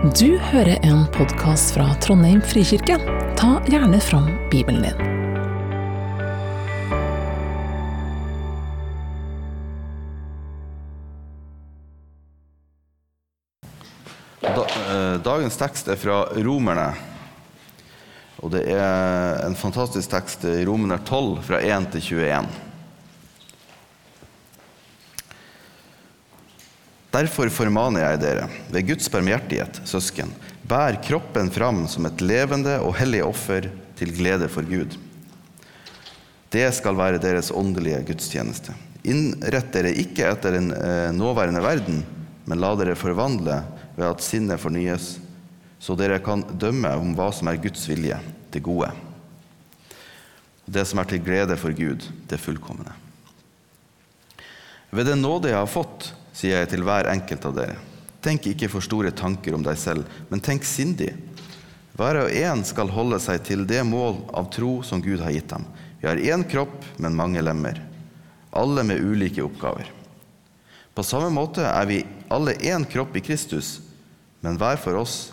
Du hører en podkast fra Trondheim frikirke. Ta gjerne fram Bibelen din. Eh, dagens tekst er fra Romerne. Og det er en fantastisk tekst i Romerne 12, fra 1 til 21. Derfor formaner jeg dere, ved Guds barmhjertighet, søsken, bær kroppen fram som et levende og hellig offer til glede for Gud. Det skal være deres åndelige gudstjeneste. Innrett dere ikke etter den eh, nåværende verden, men la dere forvandle ved at sinnet fornyes, så dere kan dømme om hva som er Guds vilje, det gode. Det som er til glede for Gud, det fullkomne. Ved den nåde jeg har fått, sier jeg til hver enkelt av dere. Tenk ikke for store tanker om deg selv, men tenk sindig. Hver og en skal holde seg til det mål av tro som Gud har gitt ham. Vi har én kropp, men mange lemmer, alle med ulike oppgaver. På samme måte er vi alle én kropp i Kristus, men hver for oss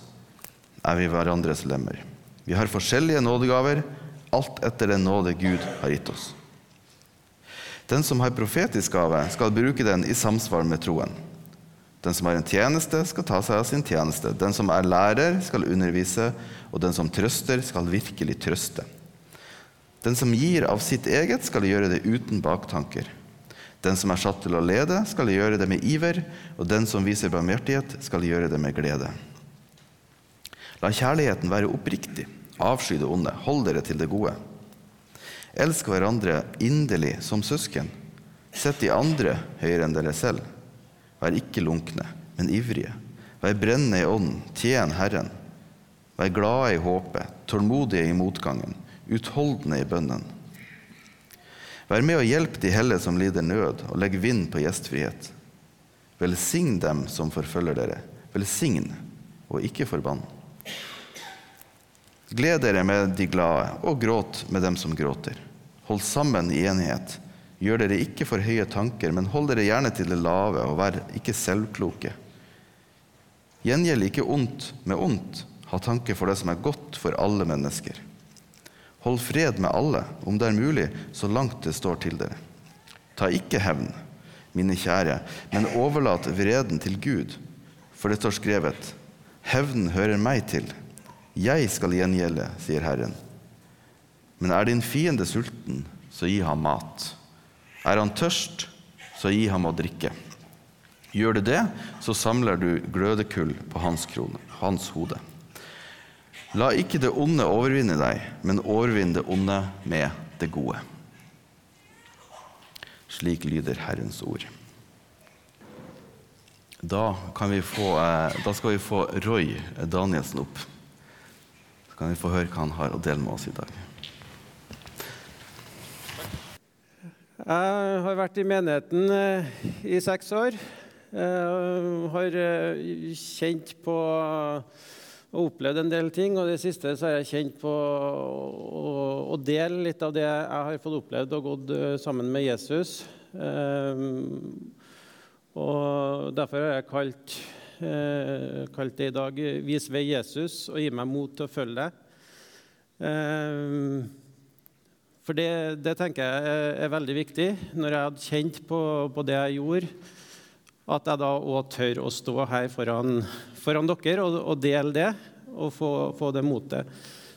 er vi hverandres lemmer. Vi har forskjellige nådegaver, alt etter den nåde Gud har gitt oss. Den som har profetisk gave, skal bruke den i samsvar med troen. Den som har en tjeneste, skal ta seg av sin tjeneste. Den som er lærer, skal undervise, og den som trøster, skal virkelig trøste. Den som gir av sitt eget, skal gjøre det uten baktanker. Den som er satt til å lede, skal gjøre det med iver, og den som viser barmhjertighet, skal gjøre det med glede. La kjærligheten være oppriktig. Avsky det onde. Hold dere til det gode. Elsk hverandre inderlig som søsken. Sett de andre høyere enn dere selv. Vær ikke lunkne, men ivrige. Vær brennende i ånden. Tjen Herren. Vær glade i håpet, tålmodige i motgangen, utholdende i bønnen. Vær med og hjelp de hellige som lider nød, og legg vind på gjestfrihet. Velsign dem som forfølger dere. Velsign, og ikke forbann. Gled dere med de glade, og gråt med dem som gråter. Hold sammen i enighet. Gjør dere ikke for høye tanker, men hold dere gjerne til det lave, og vær ikke selvkloke. Gjengjeld ikke ondt med ondt. Ha tanke for det som er godt for alle mennesker. Hold fred med alle, om det er mulig, så langt det står til dere. Ta ikke hevn, mine kjære, men overlat vreden til Gud, for det står skrevet:" Hevnen hører meg til. Jeg skal gjengjelde, sier Herren. Men er din fiende sulten, så gi ham mat. Er han tørst, så gi ham å drikke. Gjør du det, så samler du glødekull på hans, krone, hans hode. La ikke det onde overvinne deg, men overvinn det onde med det gode. Slik lyder Herrens ord. Da, få, eh, da skal vi få Roy Danielsen opp. Så kan vi få høre hva han har å dele med oss i dag. Jeg har vært i menigheten eh, i seks år. Jeg har eh, kjent på og opplevd en del ting. Og det siste så har jeg kjent på å, å dele litt av det jeg har fått opplevd og gått eh, sammen med Jesus. Og derfor har jeg kalt, kalt det i dag 'Vis ved Jesus' og gi meg mot til å følge det. For det, det, tenker jeg er veldig viktig. Når jeg hadde kjent på, på det jeg gjorde, at jeg da òg tør å stå her foran, foran dere og, og, dele det og få, få det motet.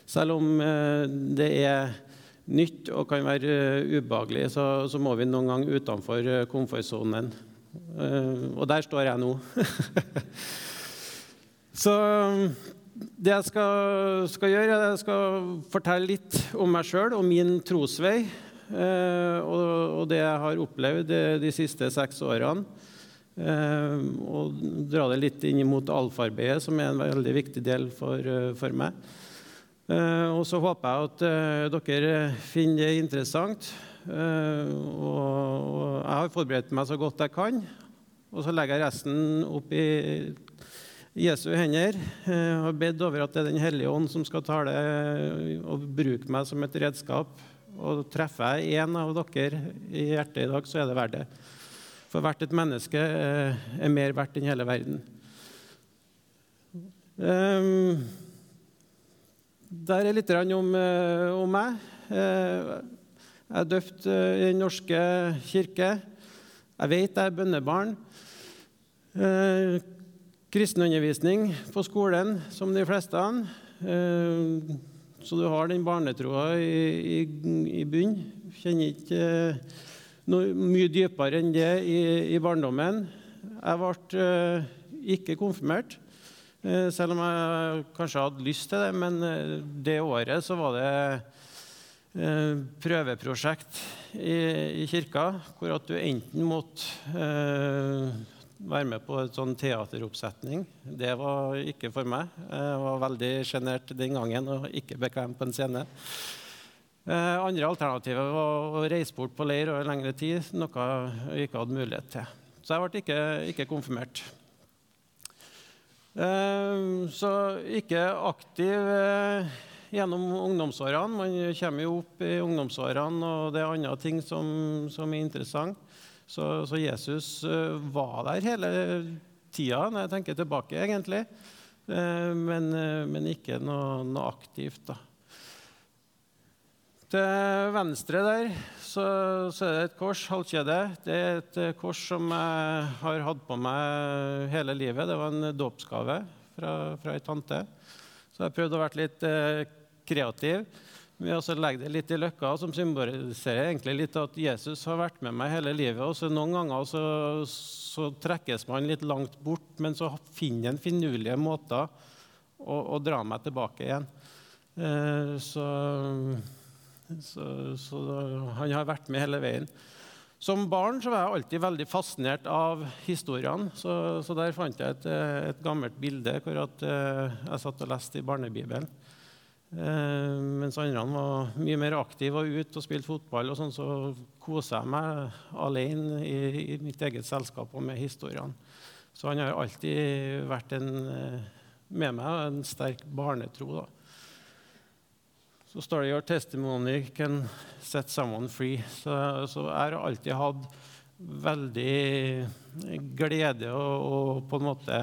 Selv om eh, det er nytt og kan være uh, ubehagelig, så, så, må vi noen gang utenfor uh, komfortsonen. Og der står jeg nå. så det jeg skal, skal, gjøre, jeg skal fortelle litt om meg sjøl og min trosvei. Eh, og, og, det jeg har opplevd de, de siste seks årene. Eh, og dra det litt inn mot alfarbeidet, som er en veldig viktig del for, uh, for meg. Eh, og så håper jeg at uh, dere finner det interessant. Eh, og, og jeg har forberedt meg så godt jeg kan. Og så legger jeg resten opp i Jesu hender. Jeg har bedt over at det er Den hellige ånd som skal tale og bruke meg som et redskap. Og treffer jeg en av dere i hjertet i dag, så er det verdt det. For hvert et menneske er mer verdt enn hele verden. Der er litt om, om meg. Jeg er døpt i Den norske kirke. Jeg vet jeg er bønnebarn. Kristenundervisning på skolen, som de fleste. så du har den barnetroa i, i, i bunnen. Kjenner ikke noe mye dypere enn det i, i barndommen. Jeg ble ikke konfirmert. Eh, selv om jeg kanskje hadde lyst til det. Men eh, det året så var det eh, prøveprosjekt i, i kirka, hvor at du enten måtte være med på en sånn teateroppsetning. Det var ikke for meg. Jeg var veldig sjenert den gangen og ikke bekvem på en scene. andre alternativet var å reise bort på leir over lengre tid, noe jeg ikke hadde mulighet til. Så jeg ble ikke, ikke konfirmert. Ehm, så ikke aktiv eh, gjennom ungdomsårene. Man kommer jo opp i ungdomsårene, og det er andre ting som, som er interessant. Så, så, Jesus eh, var der hele tida, når jeg tenker tilbake, egentlig. Ehm, men, eh, men ikke noe, noe aktivt, da. Til venstre der så, så, er det et kors, halvkjede. Det er et eh, kors som jeg har hatt på meg hele livet. Det var en dåpsgave fra, fra ei tante. Så jeg prøvde å være litt eh, kreativ ved å legge det litt i løkka, som symboliserer egentlig litt at Jesus har vært med meg hele livet. Og så Noen ganger så, så trekkes man litt langt bort, men så finner en finurlige måter å, å dra meg tilbake igjen. Eh, så så, så, han har vært med hele veien. Som barn så var jeg alltid veldig fascinert av historiene. Så, så der fant jeg et, et, gammelt bilde hvor at, eh, jeg satt og leste i barnebibelen. Eh, mens andre var mye mer aktive og ute og spilte fotball, og sånn, så koser jeg meg alene i, i, mitt eget selskap og med historiene. Så han har alltid vært en, eh, med meg en sterk barnetro. da. Så står det 'Your testimony can set someone free'. Så, så jeg har alltid hatt veldig glede og, og, på en måte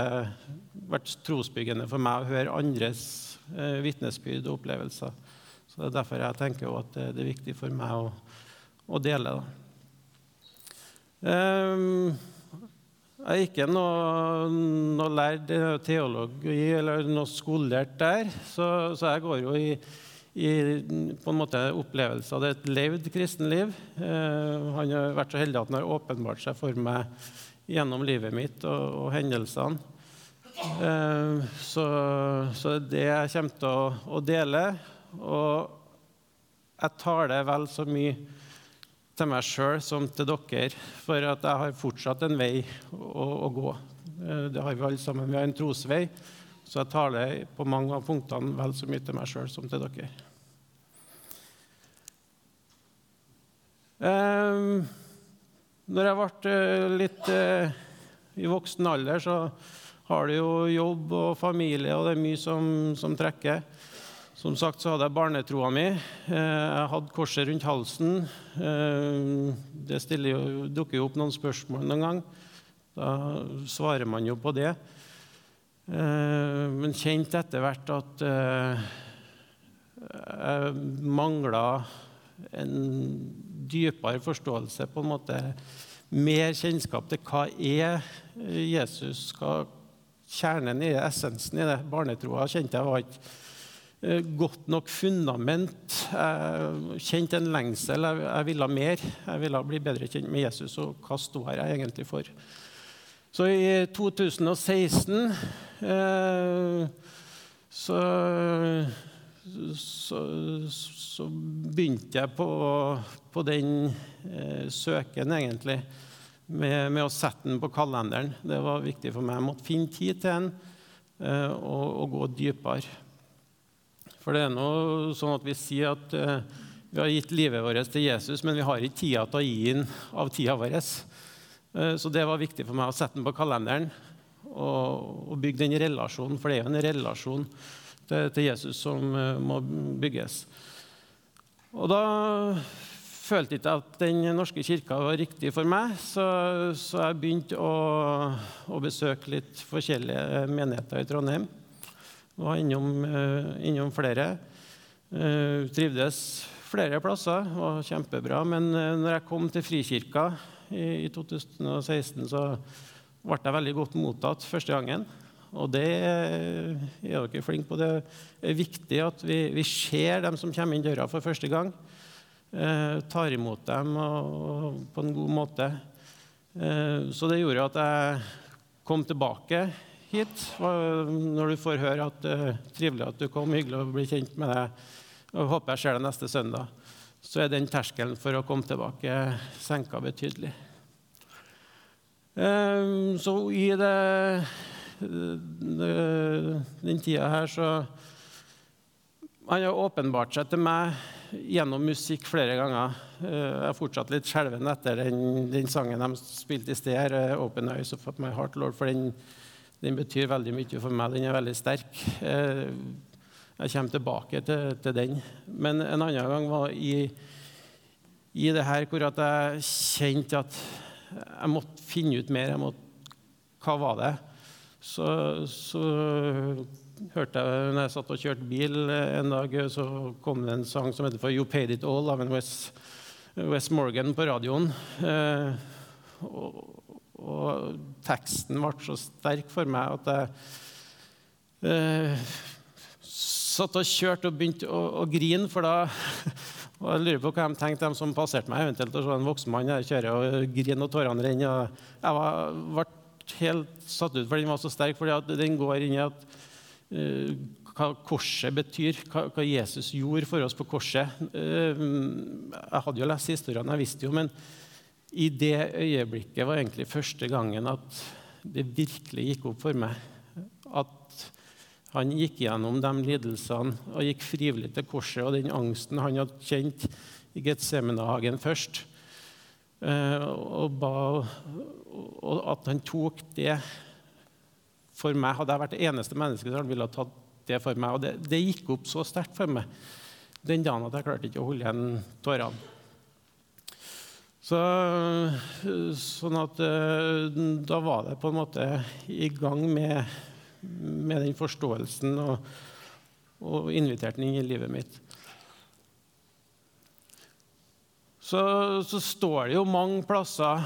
vært trosbyggende for meg å høre andres eh, vitnesbyrd og opplevelser. Så Det er derfor jeg tenker at det, det er viktig for meg å, å dele. Um, jeg er ikke noe, noe lærd teologi eller noe skolert der, så, så jeg går jo i i på en måte opplevelse av et levd kristenliv. Eh, han har vært så heldig at han har åpenbart seg for meg gjennom livet mitt og, og hendelsene. Eh, så, så det jeg kommer til å, å, dele. Og jeg tar det vel så mye til meg sjøl som til dere, for at jeg har fortsatt en vei å, å gå. Eh, det har vi alle sammen. Vi har en trosvei. Så jeg tar det på mange av punktene vel så mye til meg sjøl som til dere. Um, når jeg ble uh, litt uh, i voksen alder, så har du jo jobb og familie, og det er mye som, som trekker. Som sagt så hadde jeg barnetroa mi. Uh, jeg hadde korset rundt halsen. Det jo, dukker jo opp noen spørsmål noen gang. Da svarer man jo på det. Men kjente etter hvert at jeg mangla en dypere forståelse, på en måte mer kjennskap til hva er Jesus, hva kjernen i essensen i det. Barnetroa kjente jeg var ikke eh, godt nok fundament. Jeg kjente en lengsel. Jeg ville mer. Jeg ville bli bedre kjent med Jesus, og hva sto jeg egentlig for? Så i 2016 eh, så så, så, begynte jeg på, på den eh, søken, egentlig, med, med, å sette den på kalenderen. Det var viktig for meg. Jeg måtte finne tid til den eh, og, og, gå dypere. For det er noe sånn at vi sier at eh, vi har gitt livet vårt til Jesus, men vi har ikke tida til å gi den av tida vår. Eh, så det var viktig for meg å sette den på kalenderen og, og bygge den relasjonen, for det er jo en relasjon til, til Jesus som uh, må bygges. Og da følte ikke at Den norske kirka var riktig for meg, så, så jeg begynte å, å, besøke litt forskjellige menigheter i Trondheim. Var innom, uh, innom flere. Uh, trivdes flere plasser, var kjempebra. Men når jeg kom til Frikirka i, i 2016, så ble jeg veldig godt mottatt første gangen. Og det er dere flinke på. Det er viktig at vi, vi ser dem som kommer inn døra for første gang. Eh, tar imot dem på en god måte. Eh, så det gjorde at jeg kom tilbake hit. Når du får høre at er trivelig at du kom, hyggelig å bli kjent med deg, og håper jeg ser deg neste søndag, så er den terskelen for å komme tilbake senka betydelig. Så i det den tida her, så Han har åpenbart seg til meg gjennom musikk flere ganger. Jeg er fortsatt litt skjelven etter den, den, sangen de spilte i sted, 'Open Eyes of My Heart Lord', for den, den, betyr veldig mye for meg. Den er veldig sterk. Jeg kommer tilbake til, til den. Men en annen gang var i, i det her hvor jeg kjente at jeg måtte finne ut mer. Måtte, hva var det? så, så hørte jeg når jeg satt og kjørte bil en dag, så kom det en sang som heter for 'You Paid It All' av en West, West Morgan på radioen. Eh, og, og, teksten ble så sterk for meg at jeg eh, satt og kjørte og begynte å, å grine, for da og Jeg lurer på hva de tenkte, de som passerte meg, eventuelt å se en voksen mann jeg kjører og griner og tårene renner. Jeg var, ble helt satt ut, for den var så sterk. fordi den går inn i at, hva korset betyr, hva, Jesus gjorde for oss på korset. Uh, jeg hadde jo lest historiene, jeg visste jo, men i det øyeblikket var egentlig første gangen at det virkelig gikk opp for meg at han gikk gjennom de lidelsene og gikk frivillig til korset, og den angsten han hadde kjent i Getsemanehagen først. Eh, og, ba, og at han tok det for meg. Hadde jeg vært det eneste mennesket som ville ha tatt det for meg. Og det, det gikk opp så sterkt for meg den dagen at jeg klarte ikke å holde igjen tårene. Så, sånn at eh, da var det på en måte i gang med, med den forståelsen og, og inviterte den inn i livet mitt. så, så står det jo mange plasser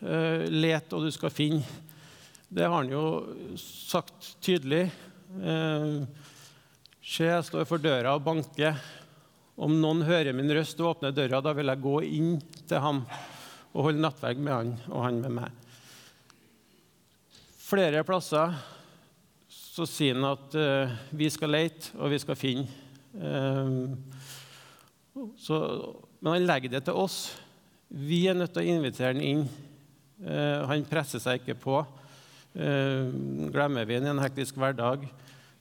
uh, 'let, og du skal finne'. Det har han jo sagt tydelig. Eh, Se, jeg står for døra og banker. Om noen hører min røst og åpner døra, da vil jeg gå inn til ham og holde nattverd med han og han med meg. Flere plasser så sier han at uh, vi skal lete, og vi skal finne. Uh, så men han legger det til oss. Vi er nødt til å invitere han inn. Uh, han presser seg ikke på. Uh, glemmer vi ham i en hektisk hverdag,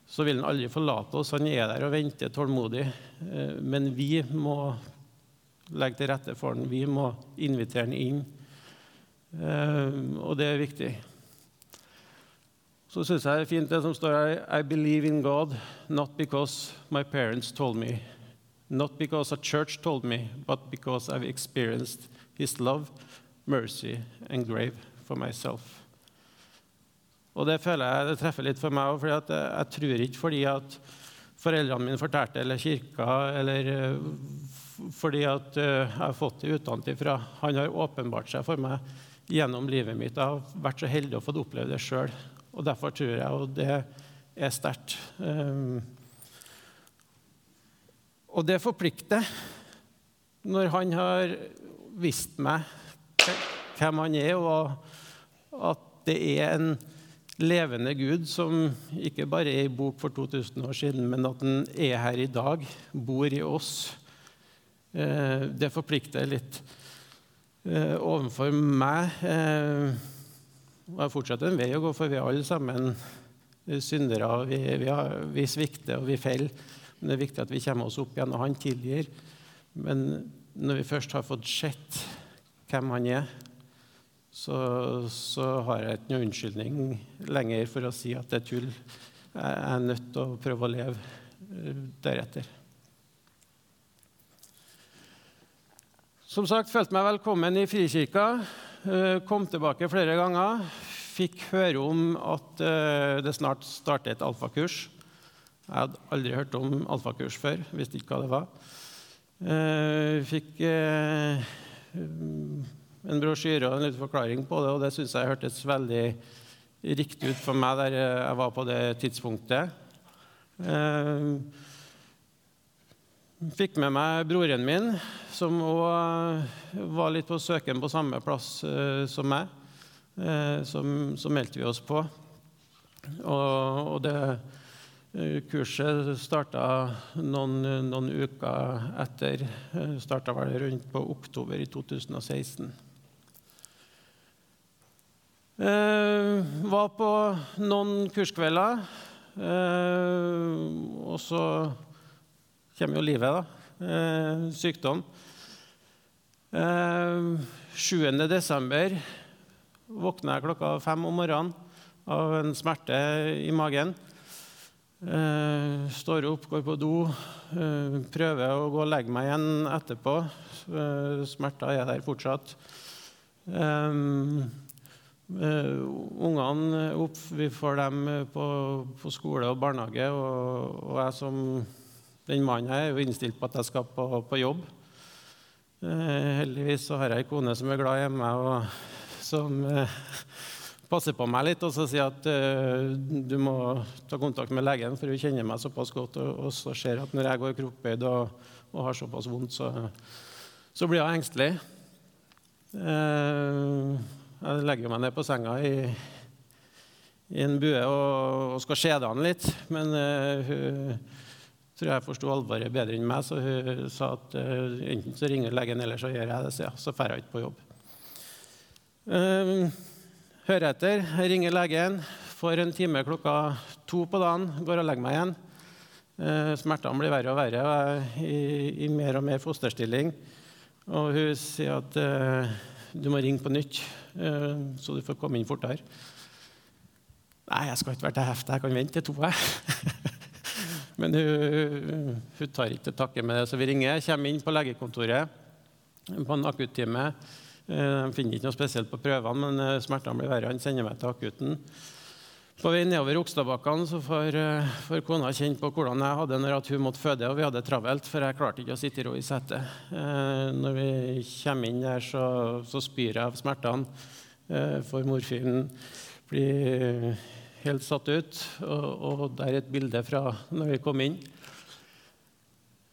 så vil han aldri forlate oss. Han er der og venter tålmodig. Uh, men vi må legge til rette for ham. Vi må invitere ham inn. og det er viktig. Så syns jeg det er fint det som står her I believe in God, not because my parents told me. Not because a church told me, but because I've experienced His love, mercy and grave for myself. Og Det føler jeg det treffer litt for meg òg, for jeg, jeg tror ikke fordi at foreldrene mine fortalte, eller kirka, eller uh, fordi at uh, jeg har fått det utenfra. Han har åpenbart seg for meg gjennom livet mitt. Jeg har vært så heldig å få oppleve det sjøl. Og derfor tror jeg, og det er sterkt um, og det forplikter når han har vist meg hvem han er, og at det er en levende Gud som ikke bare er i bok for 2000 år siden, men at han er her i dag, bor i oss. Eh, det forplikter litt eh, overfor meg. Eh, og jeg fortsetter en vei å gå, for vi er alle sammen syndere. Vi, vi, har, vi svikter, og vi faller. Men det er viktig at vi kommer oss opp igjen, og han tilgir. Men når vi først har fått sett hvem han er, så, så har jeg ikke noen unnskyldning lenger for å si at det er tull. Jeg er nødt til å prøve å leve eh, deretter. Som sagt, følte meg velkommen i Frikirka. Eh, kom tilbake flere ganger. Fikk høre om at eh, det snart starter et alfakurs. Jeg hadde aldri hørt om alfakurs før. Visste ikke hva det var. Fikk en brosjyre og en liten forklaring på det, og det syns jeg hørtes veldig riktig ut for meg der jeg var på det tidspunktet. Fikk med meg broren min, som òg eh, var litt på søken på samme plass eh, som meg. Eh, så meldte vi oss på. Og, det eh, kurset starta noen, noen, uker etter. Eh, starta vel rundt på oktober i 2016. Eh, var på noen kurskvelder. og så kommer jo livet, da. Eh, sykdom. Eh, 7. desember våkna jeg klokka fem om morgenen av en smerte i magen. Eh, står opp, går på do, eh, prøver å gå og legge meg igjen etterpå. Eh, smerta er der fortsatt. Eh, Uh, ungene opp, vi får dem på, på skole og barnehage. Og, og jeg som den mannen er jo innstilt på at jeg skal på, på jobb. Uh, heldigvis så har jeg ei kone som er glad hjemme, og som uh, passer på meg litt og så sier at eh, du må ta kontakt med legen, for hun kjenner meg såpass godt og, og så ser at når jeg går krokbøyd og, og, har såpass vondt, så, så blir jeg engstelig. Eh, jeg legger meg ned på senga i, i en bue og, og skal skjede han litt, men uh, hun tror jeg forsto alvoret bedre enn meg, så hun sa at uh, enten så ringer legen, eller så gjør jeg det. Så, ja, så drar jeg ikke på jobb. Uh, hører etter, jeg ringer legen, får en time klokka to på dagen, går og legger meg igjen. Uh, smertene blir verre og verre, og jeg er i, i mer og mer fosterstilling. Og hun sier at uh, du må ringe på nytt, så du får komme inn fortere. Nei, jeg skal ikke være til hefte, jeg kan vente til to. Jeg. Men hun, hun tar ikke til takke med det, så vi ringer. Kommer inn på legekontoret på en akuttime. Eh, de finner ikke noe spesielt på prøvene, men eh, smertene blir verre. Han sender meg til akutten. På vei nedover Okstadbakkene får, eh, får, kona kjenne på hvordan jeg hadde når hun måtte føde, og vi hadde det travelt, for jeg klarte ikke å sitte i ro i setet. Når vi kommer inn der, så, så spyr jeg av smertene. For morfinen blir helt satt ut. Og, og det er et bilde fra når vi kom inn.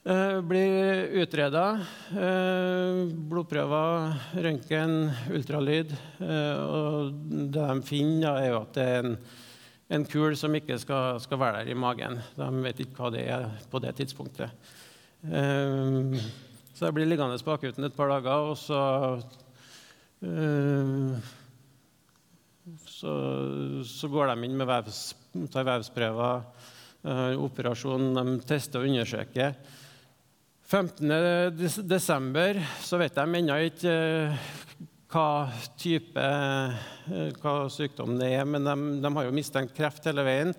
Eh, blir utreda. Eh, blodprøver, røntgen, ultralyd. Eh, og det de finner, er jo at det er en, en kul som ikke skal, skal, være der i magen. De vet ikke hva det er på det tidspunktet. Um, så jeg blir liggende på akutten et par dager, og så um, så, så, går de inn med vevs, tar vevsprøver, uh, operasjon, de tester og undersøker. 15.12. så vet de ennå ikke uh, hva type uh, hva sykdom det er, men de, de, har jo mistenkt kreft hele veien.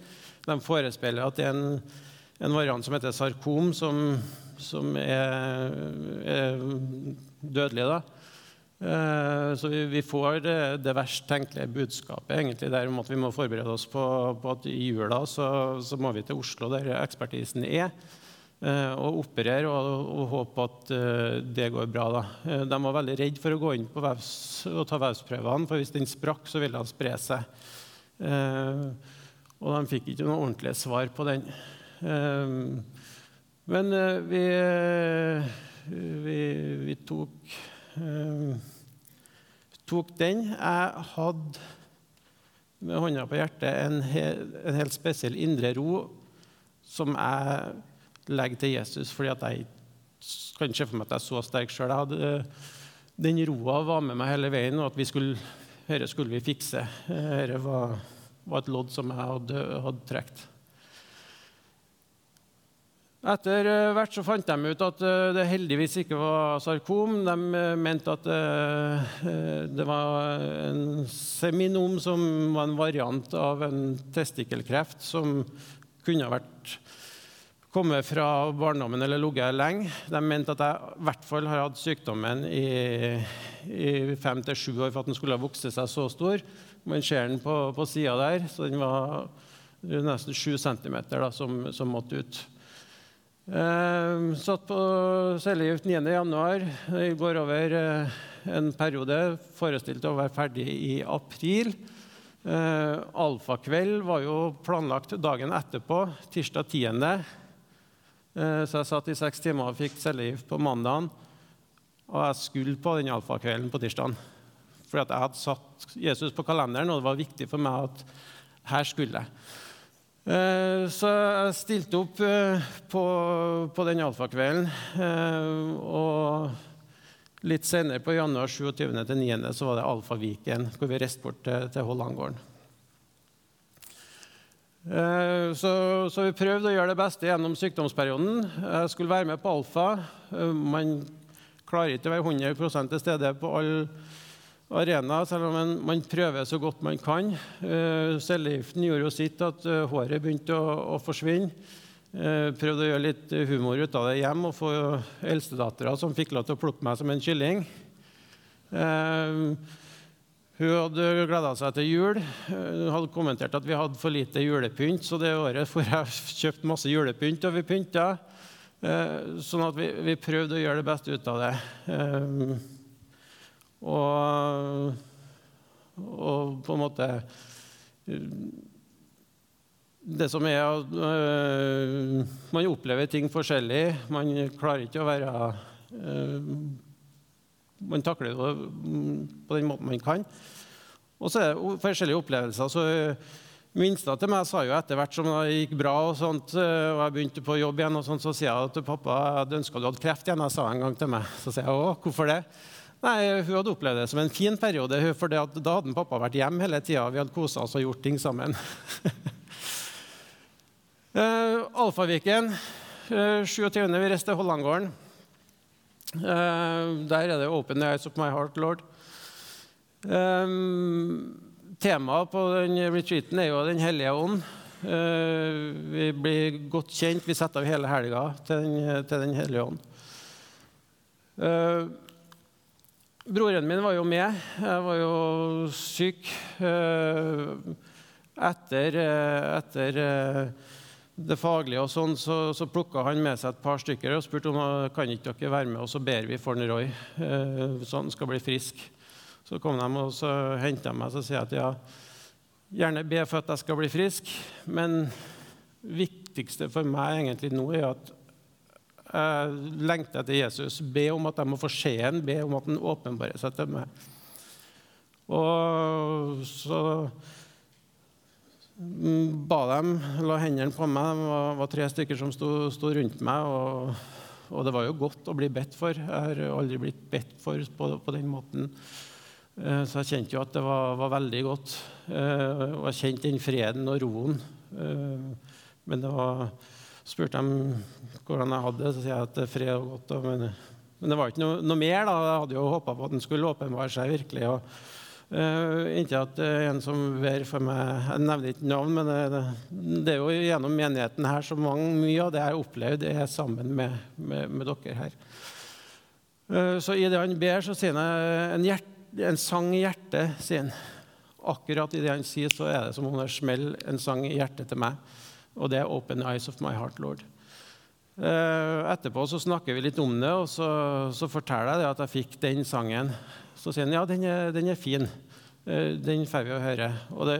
De forespeiler at det er en, en variant som heter sarkom, som, som er, er dødelig. da. Eh, så vi, får det, det, verst tenkelige budskapet egentlig der om at vi må forberede oss på, på at i jula så, så, må vi til Oslo, der ekspertisen er, eh, og operere og, og håpe at eh, det går bra. Da. De var veldig redd for å gå inn på vevs, og ta vevsprøvene, for hvis den sprakk, så ville den spre seg. Og de fikk ikke noe ordentlig svar på den. Men vi, vi, vi tok tok den. Jeg hadde med hånda på hjertet en, hel, en helt spesiell indre ro som jeg legger til Jesus, fordi jeg kan ikke se for meg at jeg er så sterk sjøl. Den roa var med meg hele veien, og at vi skulle, dette skulle vi fikse. Dette var, var, et lodd som jeg hadde, hadde trukket. Etter eh, hvert så fant de ut at eh, det heldigvis ikke var sarkom. De eh, mente at det var en seminom som var en variant av en testikkelkreft som kunne ha vært kommet fra barndommen eller ligget lenge. De mente at jeg i hvert fall har hatt sykdommen i, i fem til sju år for at den skulle ha vokst seg så stor. Man ser den på, på sida der, så den var nesten sju centimeter da, som, som måtte ut. Eh, satt på cellegift 9.1. Det går over eh, en periode forestilt å være ferdig i april. Eh, alfakveld var jo planlagt dagen etterpå, tirsdag 10. Eh, så jeg satt i seks timer og fikk cellegift på mandagen. Og jeg skulle på den alfakvelden på tirsdagen. Fordi jeg hadde satt Jesus på kalenderen, og det var viktig for meg at her skulle jeg. Eh, så jeg stilte opp eh, på, på den alfakvelden. Og Litt senere, på januar 27. til 9., så var det Alfaviken, hvor vi reiste bort til, til Hollandgården. Eh, så, så, vi prøvde å gjøre det beste gjennom sykdomsperioden. Jeg skulle være med på Alfa. Eh, man klarer ikke å være 100 til stede på alle arenaer, selv om man, man, prøver så godt man kan. Uh, Cellegiften gjorde jo sitt at håret begynte å, å forsvinne. Eh, prøvde å gjøre litt humor ut av det hjem og få eldstedattera som fikk lov til å plukke meg som en kylling. Eh, hun hadde gleda seg til jul. Hun hadde kommentert at vi hadde for lite julepynt, så det året får jeg kjøpt masse julepynt, og vi pynta. Eh, sånn at vi, vi, prøvde å gjøre det beste ut av det. Og, og på en måte det som er at øh, Man opplever ting forskjellig. Man klarer ikke å være Man takler det på den måten man kan. Og så er det forskjellige opplevelser. så Minsta til meg sa jo etter hvert som det gikk bra, og sånt, og jeg begynte på jobb igjen, og sånt, så sier jeg til pappa jeg ønska du hadde kreft igjen. Jeg sa en gang til meg. Så sier jeg å, hvorfor det? Nei, Hun hadde opplevd det som en fin periode, for da hadde pappa vært hjemme hele tida. Vi hadde kosa oss og gjort ting sammen. Uh, Alfaviken, uh, eh, 27. Vi reiste til Hollandgården. Uh, der er det 'Open the eyes of my heart, Lord'. Temaet på den retreaten er jo Den hellige ånd. Uh, vi blir godt kjent. Vi setter av hele helga til Den, til den hellige ånd. Uh, broren min var jo med. Jeg var jo syk. Etter, etter det faglige, og sånn, så, så plukka han med seg et par stykker og spurte om kan ikke dere være med, og så ber vi for Roy, eh, så han skal bli frisk. Så kom de og så henta meg og sier at ja, gjerne be for at jeg skal bli frisk, men viktigste for meg egentlig nå er at jeg lengter etter Jesus. Be om at jeg må få se ham, be om at han åpenbarer seg til meg. Og så ba dem, la hendene på meg. Det var, var tre stykker som sto, sto rundt meg. Og, og, det var jo godt å bli bedt for. Jeg har aldri blitt bedt for på, på den måten. Eh, så jeg kjente jo at det var, var veldig godt. Eh, og jeg kjente den freden og roen. Eh, men det var spurte dem hvordan jeg hadde det, så sier jeg at det er fred og godt. Men, men det var ikke noe, noe mer. da. Jeg hadde jo håpa på at den skulle åpenbare seg virkelig. og Uh, ikke at det er en som ber for meg Jeg nevner ikke navn, men det, det, er jo gjennom menigheten her så mange, mye av det jeg har opplevd, er sammen med, med, med dere her. Uh, så i det han ber, så sier han en, hjert, en sang i hjertet. sier Akkurat i det han sier, så er det som om det smeller en sang i hjertet til meg. Og det er 'Open eyes of my heart, Lord'. Uh, etterpå så snakker vi litt om det, og så, så forteller jeg at jeg fikk den sangen så sier han ja, den er, den er fin. Eh, den får vi å høre. Og det,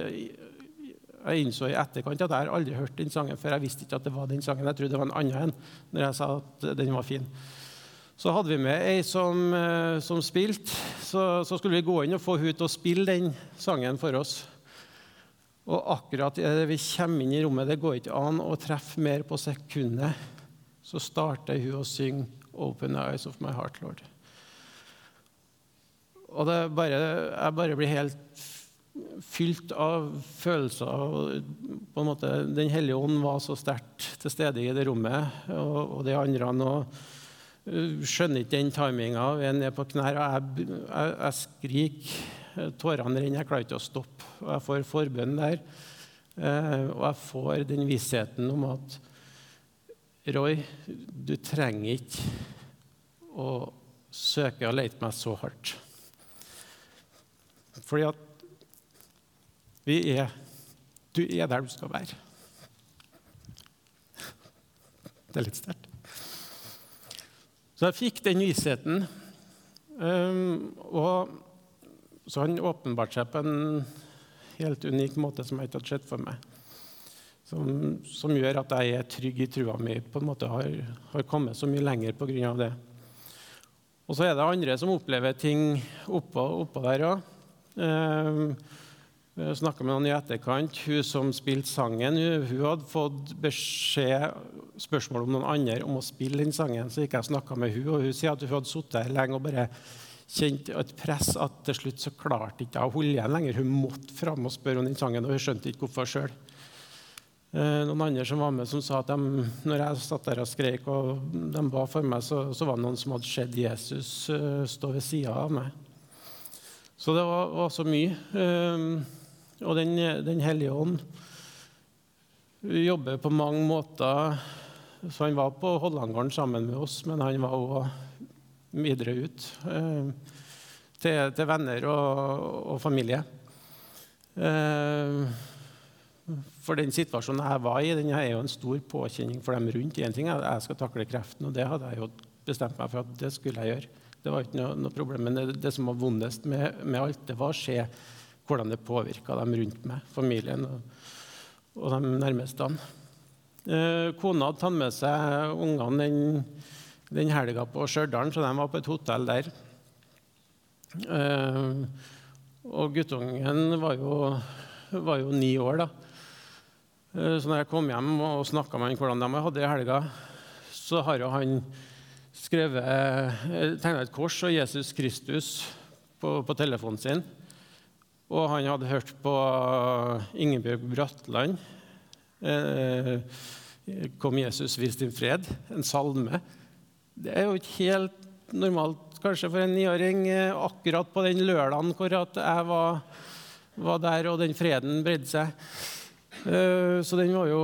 jeg innså i etterkant at jeg aldri hørt den sangen før. Jeg visste ikke at det var den sangen. Jeg trodde det var en annen en når jeg sa at den var fin. Så hadde vi med ei som, eh, som spilte. Så, så, skulle vi gå inn og få hun til å spille den sangen for oss. Og akkurat idet vi kommer inn i rommet, det går ikke an å treffe mer på sekundet, så starter hun å synge 'Open the eyes of my heart, Lord'. Og bare, jeg bare blir helt fylt av følelser. Og på en måte, Den hellige ånd var så sterkt til stede i det rommet. Og, og de andre nå skjønner ikke den timinga. Vi er nede på knær, og jeg, jeg, jeg skriker. Tårene renner. Jeg klarer ikke å stoppe. Og jeg får forbønn der. Eh, og jeg får den vissheten om at Roy, du trenger ikke å søke og lete meg så hardt. Fordi at vi er Du er der du skal være. Det er litt sterkt. Så jeg fikk den visheten. Um, og så han åpenbarte seg på en helt unik måte som jeg ikke hadde sett for meg. Som, som, gjør at jeg er trygg i trua mi, på en måte har, har kommet så mye lenger pga. det. Og så er det andre som opplever ting oppå, oppå der òg. Jeg snakka med noen i etterkant. Hun som spilte sangen, hun, hadde fått beskjed, spørsmål om noen andre om å spille den sangen. Så gikk jeg og snakka med hun, og hun sier at hun hadde sittet her lenge og bare kjent et press at til slutt så klarte ikke å holde igjen lenger. Hun måtte fram og spørre om den sangen, og hun skjønte ikke hvorfor sjøl. Eh, noen andre som var med, som sa at de, når jeg satt der og skreik og de ba for meg, så, så var det noen som hadde sett Jesus uh, stå ved sida av meg. Så det var, var så mye. Eh, og Den, den hellige ånd jobber på mange måter. Så Han var på Hollandgården sammen med oss, men han var òg videre ut eh, til, til, venner og, og familie. Eh, for den situasjonen jeg var i, den er jo en stor påkjenning for dem rundt. En ting er at jeg skal takle kreften, og det hadde jeg jo bestemt meg for at det skulle jeg gjøre. Det var ikke noe, noe problem, Men det, det, som var vondest med, med alt, det var å se hvordan det påvirka dem rundt meg, familien og, og de nærmeste. Eh, kona hadde tatt med seg ungene den, den helga på Stjørdal, så de var på et hotell der. Eh, og guttungen var jo, var jo ni år, da. Eh, så når jeg kom hjem og snakka med han hvordan de hadde det i helga, så har jo han skrevet tegna et kors av Jesus Kristus på, på telefonen sin. Og han hadde hørt på Ingebjørg Bratland. Eh, 'Kom Jesus, vis din fred', en salme. Det er jo ikke helt normalt kanskje for en niåring eh, akkurat på den lørdagen hvor jeg var, var, der og den freden bredde seg. Eh, så den var jo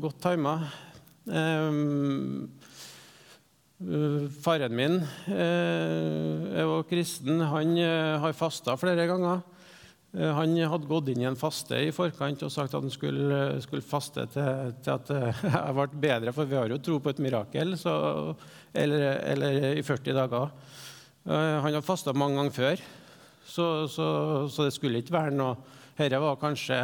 godt tima. Eh, faren min er var kristen. Han har fasta flere ganger. Eh, han hadde gått inn i en faste i forkant og sagt at han skulle, skulle faste til, til, at eh, jeg ble bedre, for vi har jo tro på et mirakel, så, eller, eller, i 40 dager. Eh, han hadde fasta mange ganger før, så, så, så, det skulle ikke være noe Dette var kanskje,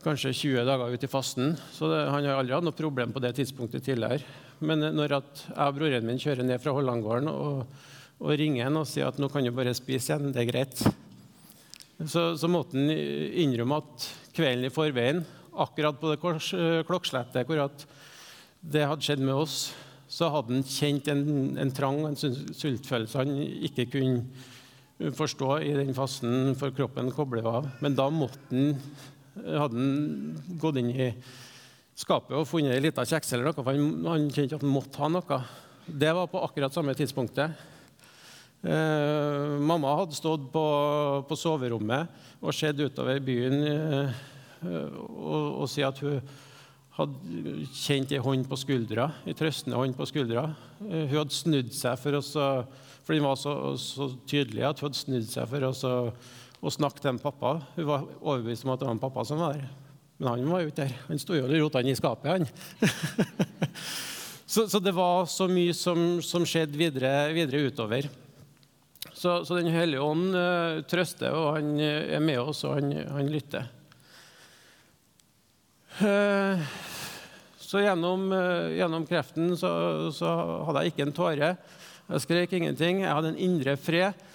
kanskje 20 dager ut i fasten, så det, han har aldri hatt noe problem på det tidspunktet tidligere. Men når jeg og broren min kjører ned fra Hollandgården og, og ringer han og sier at nå kan du bare spise igjen, det er greit så, så måtte han innrømme at kvelden i forveien, akkurat på det eh, klokkeslettet hvor det hadde skjedd med oss, så hadde han kjent en, en trang en sultfølelse han ikke kunne forstå i den fasten, for kroppen kobler av. Men da måtte han, hadde han gått inn i skapet og funnet ei lita kjeks eller noe, for han, han kjente at han måtte ha noe. Det var på akkurat samme tidspunktet. Eh, mamma hadde stått på, på, soverommet og sett utover byen eh, og, og si at hun hadde kjent ei hånd på skuldra, ei trøstende hånd på skuldra. Eh, hun hadde snudd seg for oss, for den var så, så, tydelig at hun hadde snudd seg for å snakke til en pappa. Hun var overbevist om at det var en pappa som var der. Men han var jo ikke der. Han sto jo og rota i skapet, han. så, så, det var så mye som, som skjedde videre, videre utover. Så, så Den hellige ånd uh, trøster, og han uh, er med oss, og han, han lytter. Uh, så gjennom, gjennom kreften så, så, hadde jeg ikke en tåre. Jeg skrek ingenting. Jeg hadde en indre fred.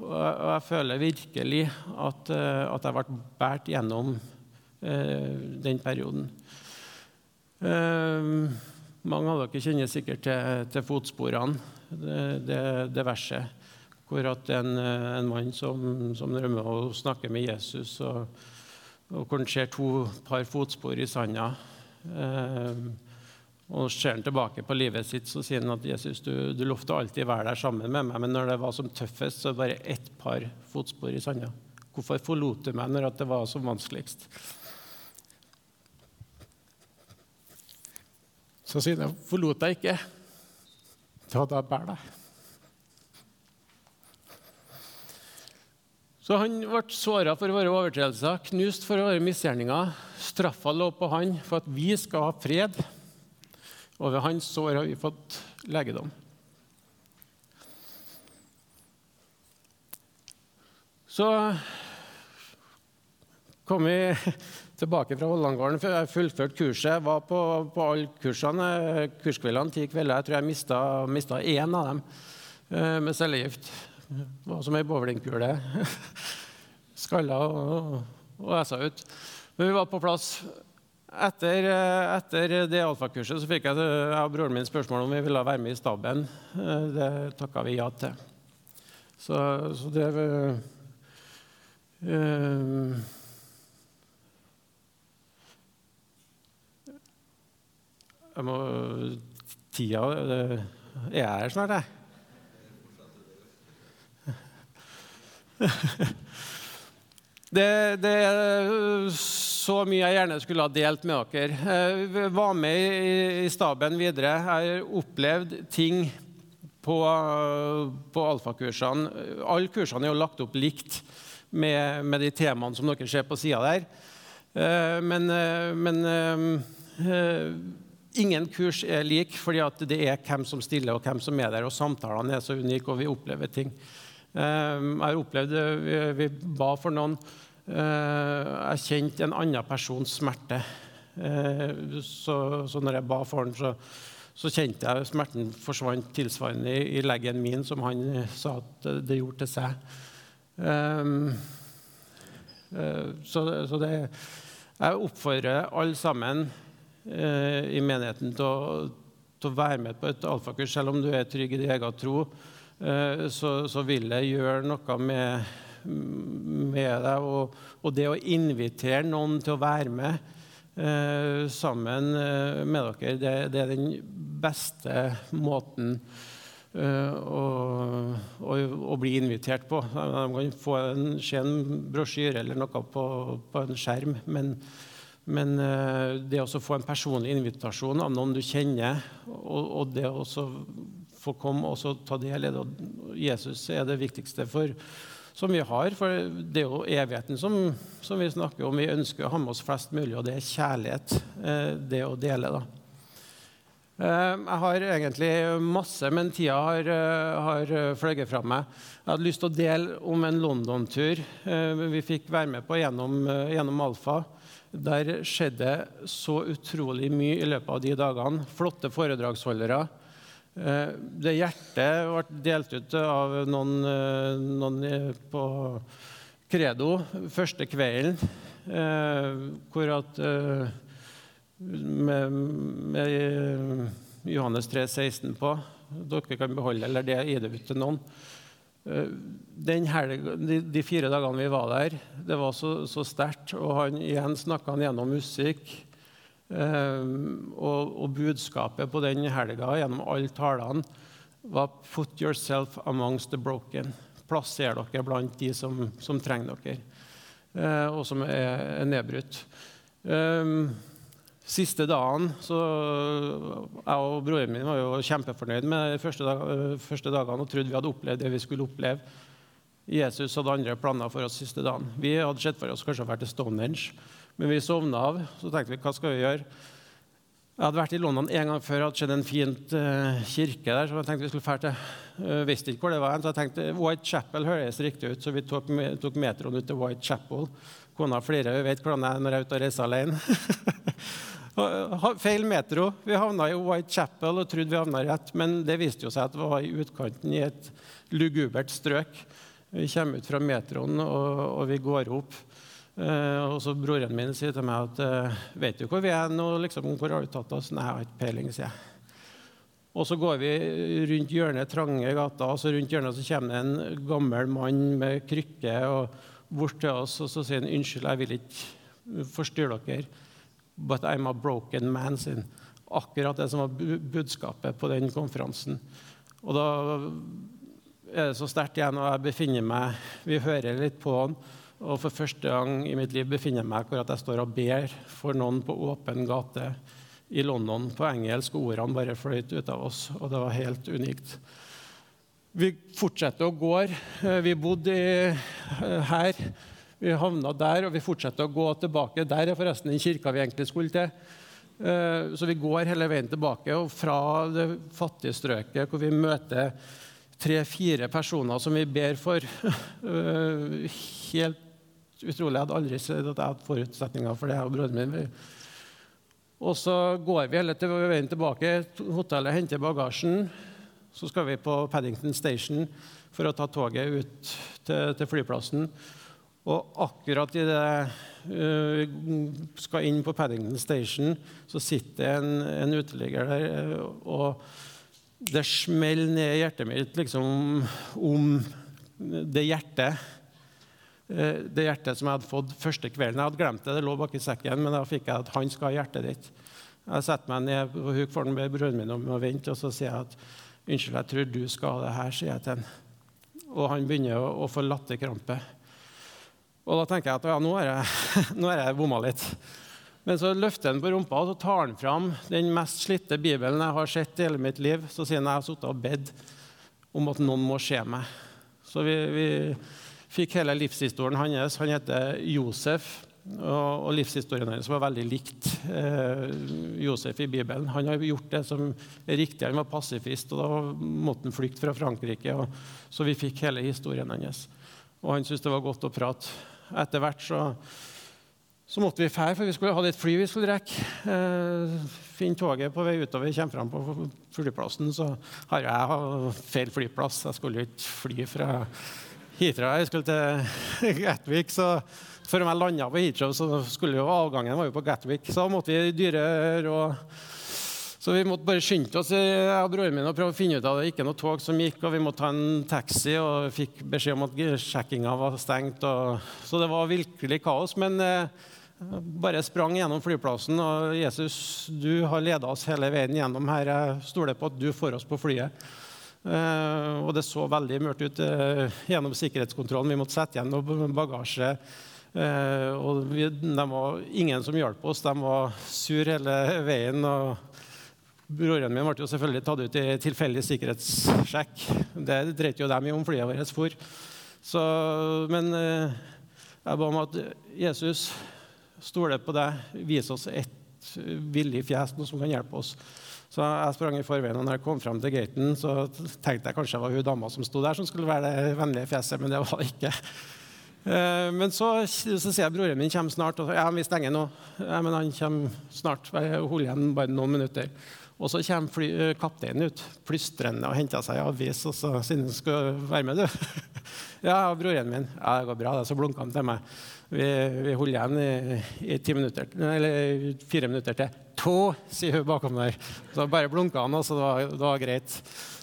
Og jeg føler virkelig at, at jeg ble båret gjennom den perioden. mange av dere kjenner sikkert til, til fotsporene det, det, det verset. Hvor at en, en mann som, som rømmer og snakker med Jesus, og, og hvor han ser to par fotspor i sanda. Eh, og ser han tilbake på livet sitt, så sier han at Jesus, du, du lovte alltid være der sammen med meg, men når det var som tøffest, så bare ett par fotspor i sanda. Hvorfor forlot du meg når det var som vanskeligst? Så sier han, 'Forlot deg ikke, så da jeg båret deg'. Så han ble såra for våre overtredelser, knust for våre misgjerninger. Straffa lå på han for at vi skal ha fred. Og ved hans sår har vi fått legedom. Så kom vi tilbake fra Hollandgården før jeg fullførte kurset. Jeg var på, på alle kursene, kurskveldene ti kvelder. Jeg tror jeg mista, mista én av dem eh, med cellegift. Det var som ei bowlingkule. Skalla og, og essa ut. Men vi var på plass. Etter, etter det alfakurset så fikk jeg, jeg og broren min spørsmål om vi ville være med i staben. Eh, det takka vi ja til. Så, så det uh, Jeg må Tida Er jeg her snart, jeg? Det, det, er så mye jeg gjerne skulle ha delt med dere. Jeg var med i, staben videre. Jeg har opplevd ting på, på alfakursene. Alle kursene er jo lagt opp likt med, med de temaene som dere ser på sida der. Eh, men, eh, men eh, ingen kurs er lik, fordi det er hvem som stiller, og hvem som er der. Og samtalene er så unike, og vi opplever ting. Jeg har opplevd vi ba for noen. Jeg kjente en annen persons smerte. Så, så når jeg ba for ham, så, så, kjente jeg smerten forsvant tilsvarende i, i leggen min, som han sa at det gjorde til seg. Så, så det, jeg oppfordrer alle sammen i menigheten til å, til å, være med på et alfakurs. Selv om du er trygg i din egen tro, så, så, vil det gjøre noe med, med deg. Og, og, det å invitere noen til å være med eh, sammen med dere, det, det, er den beste måten å, å, å, bli invitert på. De kan få en, se en brosjyre eller noe på, på en skjerm, men, men eh, det å få en personlig invitasjon av noen du kjenner, og det å få komme og ta del i det Jesus er det viktigste for, som vi har. For det er jo evigheten som, som vi snakker om. Vi ønsker å ha med oss flest mulig, og det er kjærlighet, eh, det å dele. da. Eh, jeg har egentlig masse, men tida har, eh, har fløyet fra meg. Jeg hadde lyst til å dele om en London-tur vi fikk være med på gjennom, gjennom Alfa. Der skjedde så utrolig mye i løpet av de dagene. Flotte foredragsholdere. Det hjertet ble delt ut av noen, noen på Credo første kvelden, hvor at med, med Johannes 3, 16 på. Dere kan beholde eller det gi det ut til noen. Eh, helge, de, de, fire dagene vi var der, det var så, så sterkt. Og han, igjen snakka han gjennom musikk. Um, og, og, budskapet på den helga gjennom alle talene var 'Put yourself amongst the broken'. Plasser dere blant de som, som trenger dere, uh, og som er, er nedbrutt. Um, Siste dagen så Jeg og broren min var jo kjempefornøyd med de første, dag, første dagene og trodde vi hadde opplevd det vi skulle oppleve. Jesus hadde andre planer for oss siste dagen. Vi hadde sett for oss kanskje å være til Stonehenge, men vi sovna av. Så tenkte vi hva skal vi gjøre? Jeg hadde vært i London en gang før, hadde sett en fint uh, kirke der. så jeg tenkte vi skulle fære til. Uh, visste ikke hvor det var. Så jeg tenkte White Chapel høres riktig ut, så vi tok, tok metroen ut til White Chapel. Kona flirer, hun vet hvordan jeg er når jeg er ute og reiser alene. Feil metro. Vi havna i Whitechapel og trodde vi havna rett, men det viste jo seg at vi var i utkanten i et lugubert strøk. Vi kommer ut fra metroen, og, og vi går opp. Eh, og så Broren min sier til meg at uh, 'Vet du hvor vi er nå? Liksom, hvor har du tatt oss?' 'Nei, jeg har ikke peiling', sier jeg. Og så går vi rundt hjørnet, trange gata, og så rundt hjørnet så kommer det en gammel mann med krykke og bort til oss, og så sier han 'Unnskyld, jeg vil ikke forstyrre dere'. But I'm a broken man sin. Akkurat det som var budskapet på den konferansen. Og da er det så sterkt igjen, og jeg befinner meg Vi hører litt på han. Og for første gang i mitt liv befinner jeg meg hvor jeg står og ber for noen på åpen gate i London på engelsk, og ordene bare fløyt ut av oss. Og det var helt unikt. Vi fortsetter å gå. Vi bodde her. Vi havna der, og vi fortsetter å gå tilbake. Der er forresten den kirka vi egentlig skulle til. Så vi går hele veien tilbake, og fra det fattige strøket hvor vi møter tre-fire personer som vi ber for. Helt utrolig. Jeg hadde aldri sett at jeg hadde forutsetninger for det. og broren min. Og så går vi hele veien tilbake. Hotellet henter bagasjen. Så skal vi på Paddington Station for å ta toget ut til, til flyplassen. Og akkurat idet vi uh, skal inn på Paddington Station, så sitter en, en uteligger der, og det smeller ned i hjertet mitt liksom om det hjertet det hjertet som jeg hadde fått første kvelden. Jeg hadde glemt det, det lå baki sekken, men da fikk jeg at han skal ha hjertet ditt. Jeg setter meg ned på huk for den med broren min om å vente, og så sier jeg at unnskyld, jeg tror du skal ha det her, sier jeg til han. Og han begynner å, å få latterkrampe. Og da tenker jeg at ja, nå har jeg, nå jeg bomma litt. Men så løfter han på rumpa og så tar han fram den mest slitte bibelen jeg har sett i hele mitt liv. Så sier han jeg har sittet og bedt om at noen må se meg. Så vi, vi fikk hele livshistorien hans. Han heter Josef. Og, livshistorien hans var veldig likt eh, Josef i Bibelen. Han har gjort det som er riktig. Han var pasifist, og da måtte han flykte fra Frankrike. Og, så vi fikk hele historien hans. Og han syntes det var godt å prate. Etter hvert så, så måtte vi fære, for vi skulle ha et fly vi skulle rekke. Eh, finne toget på vei utover. Kommer fram på flyplassen, så har jeg feil flyplass. Jeg skulle ikke fly fra Hitra. Jeg skulle til Gatwick. så før jeg landa på Heathrow, så skulle jo avgangen var jo på Gatwick. Så måtte vi dyre og Så vi måtte bare skynde oss jeg og broren min og prøve å finne ut av det. Ikke noe tog som gikk, og vi måtte ta en taxi. Og fikk beskjed om at sjekkinga var stengt. Og, så det var virkelig kaos. Men eh, bare sprang gjennom flyplassen. Og Jesus, du har leda oss hele veien gjennom her. Jeg stoler på at du får oss på flyet. Eh, og det så veldig mørkt ut eh, gjennom sikkerhetskontrollen. Vi måtte sette igjen noe bagasje. Uh, og vi, de var ingen som hjalp oss. De var sur hele veien. og Broren min ble jo selvfølgelig tatt ut i tilfeldig sikkerhetssjekk. Det dreit jo dem i om flyet vårt for. Så, men jeg ba om at Jesus stoler på deg, vis oss et villig fjes, noe som kan hjelpe oss. Så jeg sprang i forveien, og når jeg kom fram til gaten, så tenkte jeg kanskje det var hun dama som sto der, som skulle være det vennlige fjeset, men det var det ikke. Eh, men så, så sier jeg broren min kommer snart. Og så, ja, vi stenger nå. Ja, men han kommer snart. Hold igjen bare noen minutter. Og så kommer fly, eh, kapteinen ut plystrende og henter seg avis. og så sier han skal være med, du. ja, og broren min. Ja, det går bra. det, Så blunker han til meg. Vi, vi holder igjen i, i minutter, eller fire minutter til. To, sier hun bakom der. Så bare blunka han, og så det var, det var greit.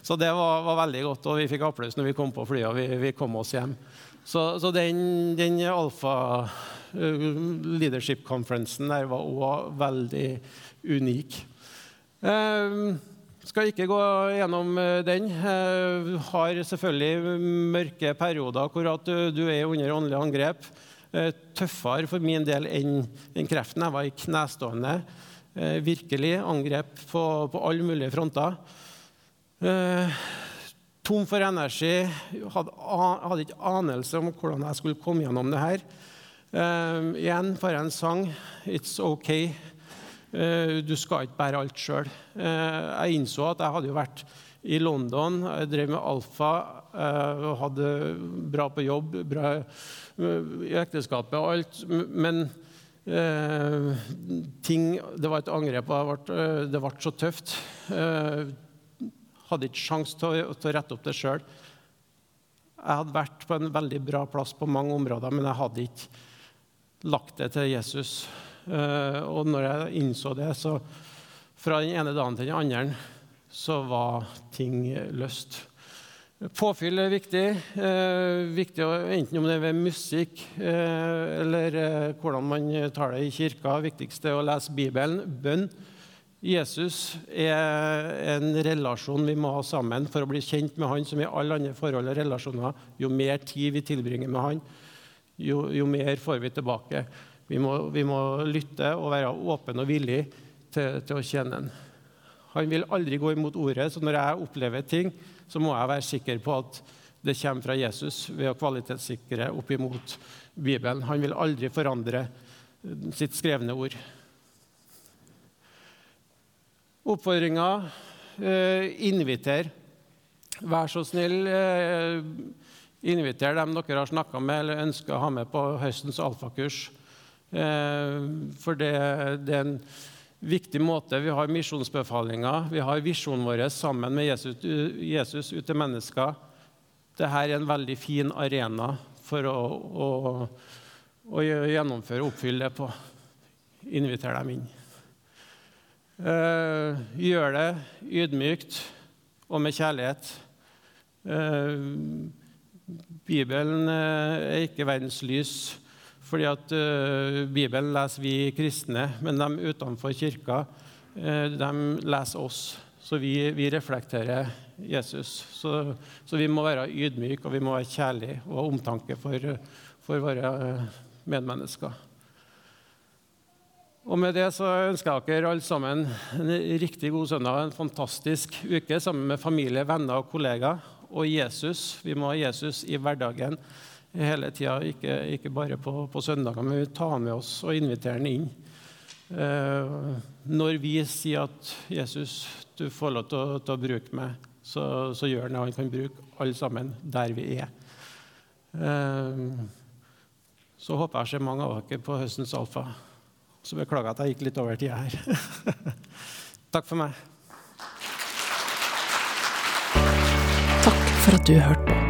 Så det var, var, veldig godt, og vi fikk applaus når vi kom på flyet og vi, vi kom oss hjem. Så, så den, den alfa uh, leadership conferencen der var òg veldig unik. Uh, skal ikke gå gjennom uh, den. Uh, har selvfølgelig mørke perioder hvor at du, du er under åndelig angrep. Uh, tøffere for min del enn enn kreften. Jeg var i knestående. Uh, virkelig angrep på, på alle mulige fronter. Uh, tom for energi. Hadde, hadde ikke anelse om hvordan jeg skulle komme gjennom det her. Uh, igjen bare en sang. It's OK. Du skal ikke bære alt sjøl. Jeg innså at jeg hadde jo vært i London. Jeg drev med alfa. eh, hadde bra på jobb, bra i ekteskapet og alt. Men ting, det var et angrep, og det ble så tøft. Hadde ikke sjanse til, til, å rette opp det sjøl. Jeg hadde vært på en veldig bra plass på mange områder, men jeg hadde ikke lagt det til Jesus. Eh, og når jeg innså det, så fra den ene dagen til den andre, så var ting løst. Påfyll er viktig. Eh, viktig enten om det er ved musikk eh, eller eh, hvordan man tar det i kirka. Viktigst er å lese Bibelen. Bønn. Jesus er en relasjon vi må ha sammen for å bli kjent med han, som i alle andre forhold og relasjoner. Jo mer tid vi tilbringer med han, jo, jo mer får vi tilbake. Vi må, vi må, lytte og være åpne og villige til, til å tjene Han. Han vil aldri gå imot ordet, så når jeg opplever ting, så må jeg være sikker på at det kommer fra Jesus ved å kvalitetssikre opp imot Bibelen. Han vil aldri forandre sitt skrevne ord. Oppfordringa eh, inviter. Vær så snill, eh, inviter dem dere har snakka med eller ønsker å ha med på høstens alfakurs. Eh, for det, det, er en viktig måte. Vi har misjonsbefalinger, vi har visjonen vår sammen med Jesus, Jesus ut til mennesker. Dette er en veldig fin arena for å, å, å gjennomføre og oppfylle det på. Inviter dem inn. Eh, gjør det ydmykt og med kjærlighet. Eh, Bibelen eh, er ikke verdens lys, fordi at Bibelen leser vi kristne, men de utenfor kirka de leser oss. Så vi, vi reflekterer Jesus. Så, så, vi må være ydmyke og vi må være kjærlige og ha omtanke for, for våre medmennesker. Og med det så ønsker jeg dere alle sammen en riktig god søndag, en fantastisk uke sammen med familie, venner og kollegaer. Og Jesus. Vi må ha Jesus i hverdagen hele tida, ikke, ikke, bare på, på søndager, men vi tar med oss og inviterer ham inn. Eh, når vi sier at 'Jesus, du får lov til å, til å bruke meg', så, så, gjør han det. Han kan bruke alle sammen der vi er. Eh, så håper jeg å se mange av dere på høstens Alfa. Så beklager at jeg gikk litt over tida her. Takk for meg. Takk for at du hørte på.